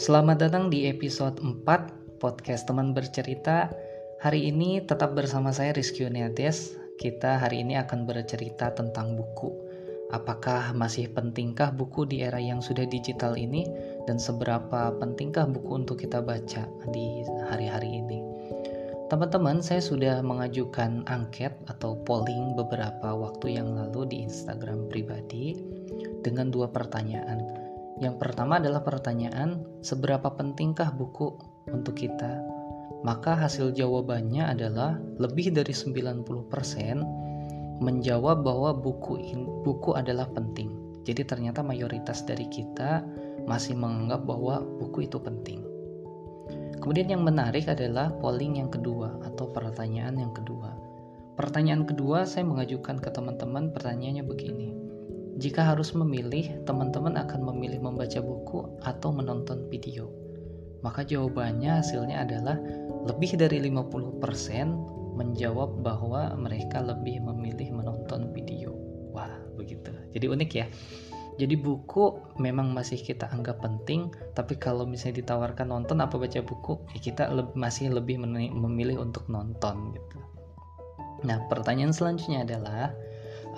Selamat datang di episode 4 podcast teman bercerita. Hari ini tetap bersama saya Rizky Uniades. Kita hari ini akan bercerita tentang buku. Apakah masih pentingkah buku di era yang sudah digital ini dan seberapa pentingkah buku untuk kita baca di hari-hari ini? Teman-teman, saya sudah mengajukan angket atau polling beberapa waktu yang lalu di Instagram pribadi dengan dua pertanyaan yang pertama adalah pertanyaan, seberapa pentingkah buku untuk kita? Maka hasil jawabannya adalah lebih dari 90% menjawab bahwa buku in, buku adalah penting. Jadi ternyata mayoritas dari kita masih menganggap bahwa buku itu penting. Kemudian yang menarik adalah polling yang kedua atau pertanyaan yang kedua. Pertanyaan kedua saya mengajukan ke teman-teman pertanyaannya begini jika harus memilih, teman-teman akan memilih membaca buku atau menonton video. Maka jawabannya hasilnya adalah lebih dari 50% menjawab bahwa mereka lebih memilih menonton video. Wah, begitu. Jadi unik ya. Jadi buku memang masih kita anggap penting, tapi kalau misalnya ditawarkan nonton apa baca buku, ya kita le masih lebih memilih untuk nonton gitu. Nah, pertanyaan selanjutnya adalah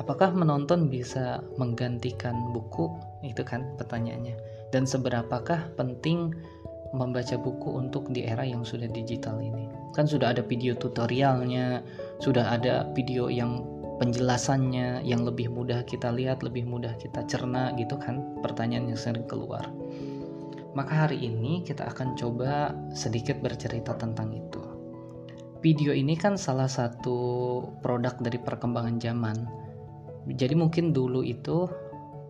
apakah menonton bisa menggantikan buku? Itu kan pertanyaannya. Dan seberapakah penting membaca buku untuk di era yang sudah digital ini? Kan sudah ada video tutorialnya, sudah ada video yang penjelasannya yang lebih mudah kita lihat, lebih mudah kita cerna gitu kan pertanyaan yang sering keluar. Maka hari ini kita akan coba sedikit bercerita tentang itu. Video ini kan salah satu produk dari perkembangan zaman jadi mungkin dulu itu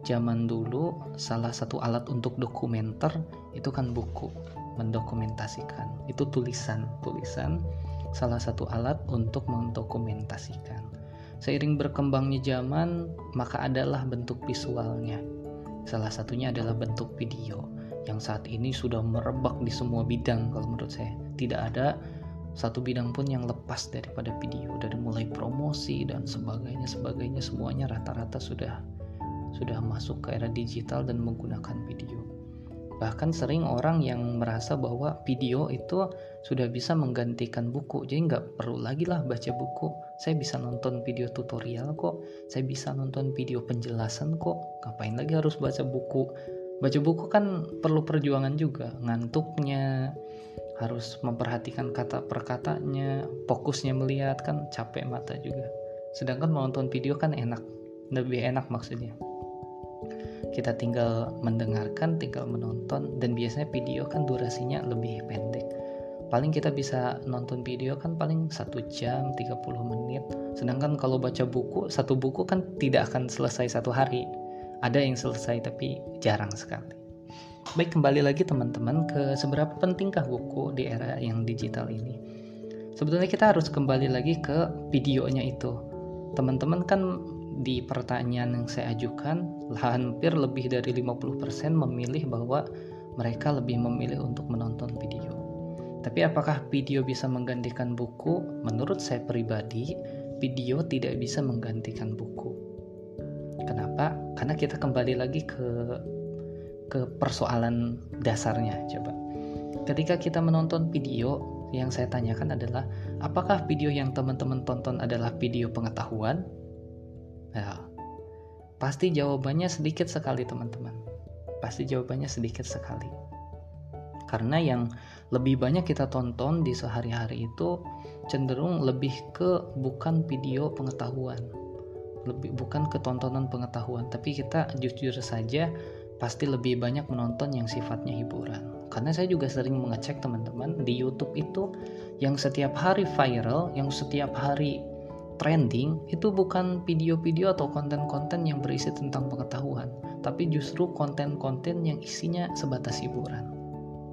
zaman dulu salah satu alat untuk dokumenter itu kan buku mendokumentasikan. Itu tulisan tulisan salah satu alat untuk mendokumentasikan. Seiring berkembangnya zaman maka adalah bentuk visualnya. Salah satunya adalah bentuk video yang saat ini sudah merebak di semua bidang kalau menurut saya. Tidak ada satu bidang pun yang lepas daripada video dari mulai promosi dan sebagainya sebagainya semuanya rata-rata sudah sudah masuk ke era digital dan menggunakan video. Bahkan sering orang yang merasa bahwa video itu sudah bisa menggantikan buku. Jadi nggak perlu lagi lah baca buku. Saya bisa nonton video tutorial kok. Saya bisa nonton video penjelasan kok. Ngapain lagi harus baca buku? Baca buku kan perlu perjuangan juga. Ngantuknya harus memperhatikan kata per katanya fokusnya melihat kan capek mata juga. Sedangkan menonton video kan enak lebih enak maksudnya. Kita tinggal mendengarkan tinggal menonton dan biasanya video kan durasinya lebih pendek. Paling kita bisa nonton video kan paling satu jam 30 menit. Sedangkan kalau baca buku satu buku kan tidak akan selesai satu hari. Ada yang selesai tapi jarang sekali Baik, kembali lagi teman-teman ke seberapa pentingkah buku di era yang digital ini. Sebetulnya kita harus kembali lagi ke videonya itu. Teman-teman kan di pertanyaan yang saya ajukan, hampir lebih dari 50% memilih bahwa mereka lebih memilih untuk menonton video. Tapi apakah video bisa menggantikan buku? Menurut saya pribadi, video tidak bisa menggantikan buku. Kenapa? Karena kita kembali lagi ke ke persoalan dasarnya coba. Ketika kita menonton video, yang saya tanyakan adalah apakah video yang teman-teman tonton adalah video pengetahuan? Ya, pasti jawabannya sedikit sekali teman-teman. Pasti jawabannya sedikit sekali. Karena yang lebih banyak kita tonton di sehari-hari itu cenderung lebih ke bukan video pengetahuan. Lebih bukan ke tontonan pengetahuan, tapi kita jujur saja pasti lebih banyak menonton yang sifatnya hiburan. Karena saya juga sering mengecek teman-teman di YouTube itu yang setiap hari viral, yang setiap hari trending itu bukan video-video atau konten-konten yang berisi tentang pengetahuan, tapi justru konten-konten yang isinya sebatas hiburan.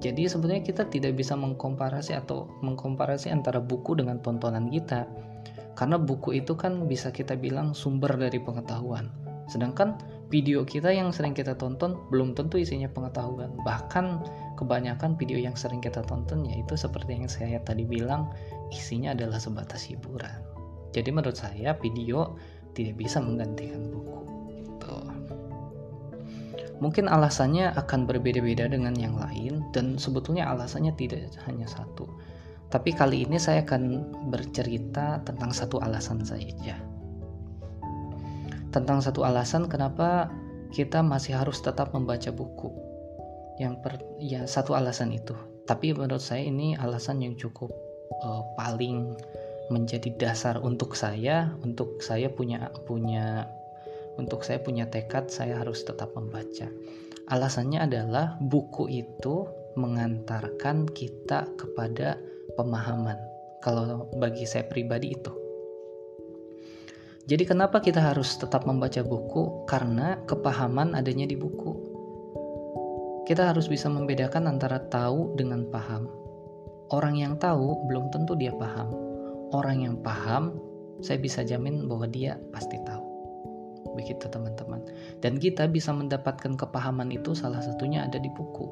Jadi sebenarnya kita tidak bisa mengkomparasi atau mengkomparasi antara buku dengan tontonan kita. Karena buku itu kan bisa kita bilang sumber dari pengetahuan. Sedangkan video kita yang sering kita tonton belum tentu isinya pengetahuan. Bahkan kebanyakan video yang sering kita tonton yaitu seperti yang saya tadi bilang isinya adalah sebatas hiburan. Jadi menurut saya video tidak bisa menggantikan buku. Gitu. Mungkin alasannya akan berbeda-beda dengan yang lain dan sebetulnya alasannya tidak hanya satu. Tapi kali ini saya akan bercerita tentang satu alasan saja. Tentang satu alasan kenapa kita masih harus tetap membaca buku. Yang per, ya satu alasan itu. Tapi menurut saya ini alasan yang cukup uh, paling menjadi dasar untuk saya untuk saya punya punya untuk saya punya tekad saya harus tetap membaca alasannya adalah buku itu mengantarkan kita kepada pemahaman kalau bagi saya pribadi itu jadi kenapa kita harus tetap membaca buku karena kepahaman adanya di buku kita harus bisa membedakan antara tahu dengan paham orang yang tahu belum tentu dia paham. Orang yang paham, saya bisa jamin bahwa dia pasti tahu. Begitu teman-teman. Dan kita bisa mendapatkan kepahaman itu salah satunya ada di buku.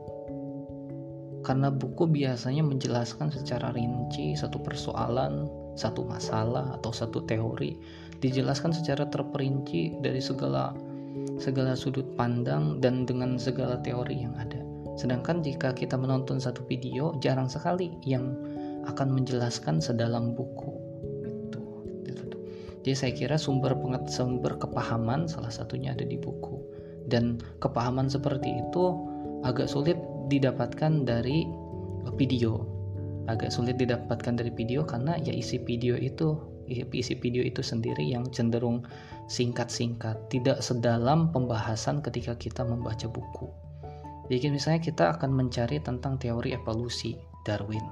Karena buku biasanya menjelaskan secara rinci satu persoalan, satu masalah atau satu teori dijelaskan secara terperinci dari segala segala sudut pandang dan dengan segala teori yang ada. Sedangkan jika kita menonton satu video, jarang sekali yang akan menjelaskan sedalam buku. Itu, itu. Jadi saya kira sumber penget, sumber kepahaman salah satunya ada di buku. Dan kepahaman seperti itu agak sulit didapatkan dari video. Agak sulit didapatkan dari video karena ya isi video itu isi video itu sendiri yang cenderung singkat-singkat, tidak sedalam pembahasan ketika kita membaca buku. Jadi misalnya kita akan mencari tentang teori evolusi Darwin.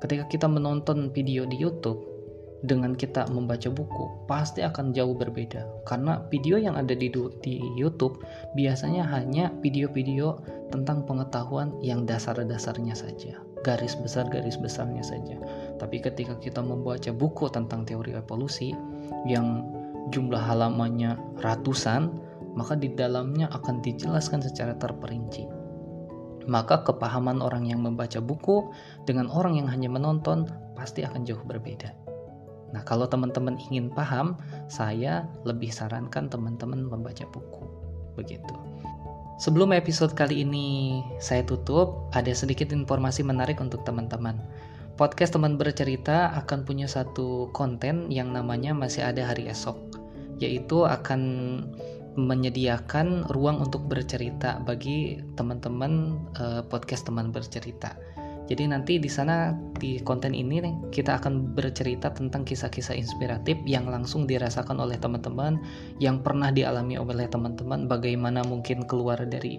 Ketika kita menonton video di YouTube dengan kita membaca buku, pasti akan jauh berbeda. Karena video yang ada di, di YouTube biasanya hanya video-video tentang pengetahuan yang dasar-dasarnya saja. Garis besar-garis besarnya saja. Tapi ketika kita membaca buku tentang teori evolusi yang jumlah halamannya ratusan, maka di dalamnya akan dijelaskan secara terperinci. Maka kepahaman orang yang membaca buku dengan orang yang hanya menonton pasti akan jauh berbeda. Nah, kalau teman-teman ingin paham, saya lebih sarankan teman-teman membaca buku. Begitu. Sebelum episode kali ini saya tutup, ada sedikit informasi menarik untuk teman-teman. Podcast teman bercerita akan punya satu konten yang namanya masih ada hari esok, yaitu akan menyediakan ruang untuk bercerita bagi teman-teman uh, podcast teman bercerita. Jadi nanti di sana di konten ini nih, kita akan bercerita tentang kisah-kisah inspiratif yang langsung dirasakan oleh teman-teman, yang pernah dialami oleh teman-teman, bagaimana mungkin keluar dari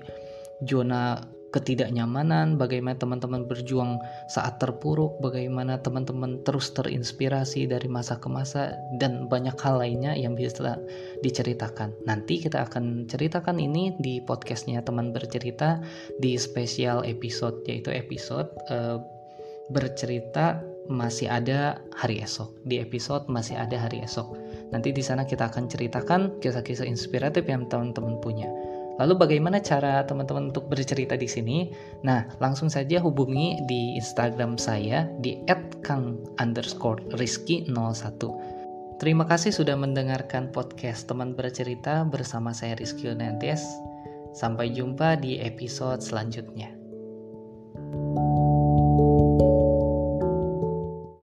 zona ketidaknyamanan, bagaimana teman-teman berjuang saat terpuruk, bagaimana teman-teman terus terinspirasi dari masa ke masa, dan banyak hal lainnya yang bisa diceritakan. Nanti kita akan ceritakan ini di podcastnya teman bercerita di spesial episode, yaitu episode uh, bercerita masih ada hari esok. Di episode masih ada hari esok. Nanti di sana kita akan ceritakan kisah-kisah inspiratif yang teman-teman punya. Lalu bagaimana cara teman-teman untuk bercerita di sini? Nah, langsung saja hubungi di Instagram saya di @kang_rizky01. Terima kasih sudah mendengarkan podcast teman bercerita bersama saya Rizky Onantes. Sampai jumpa di episode selanjutnya.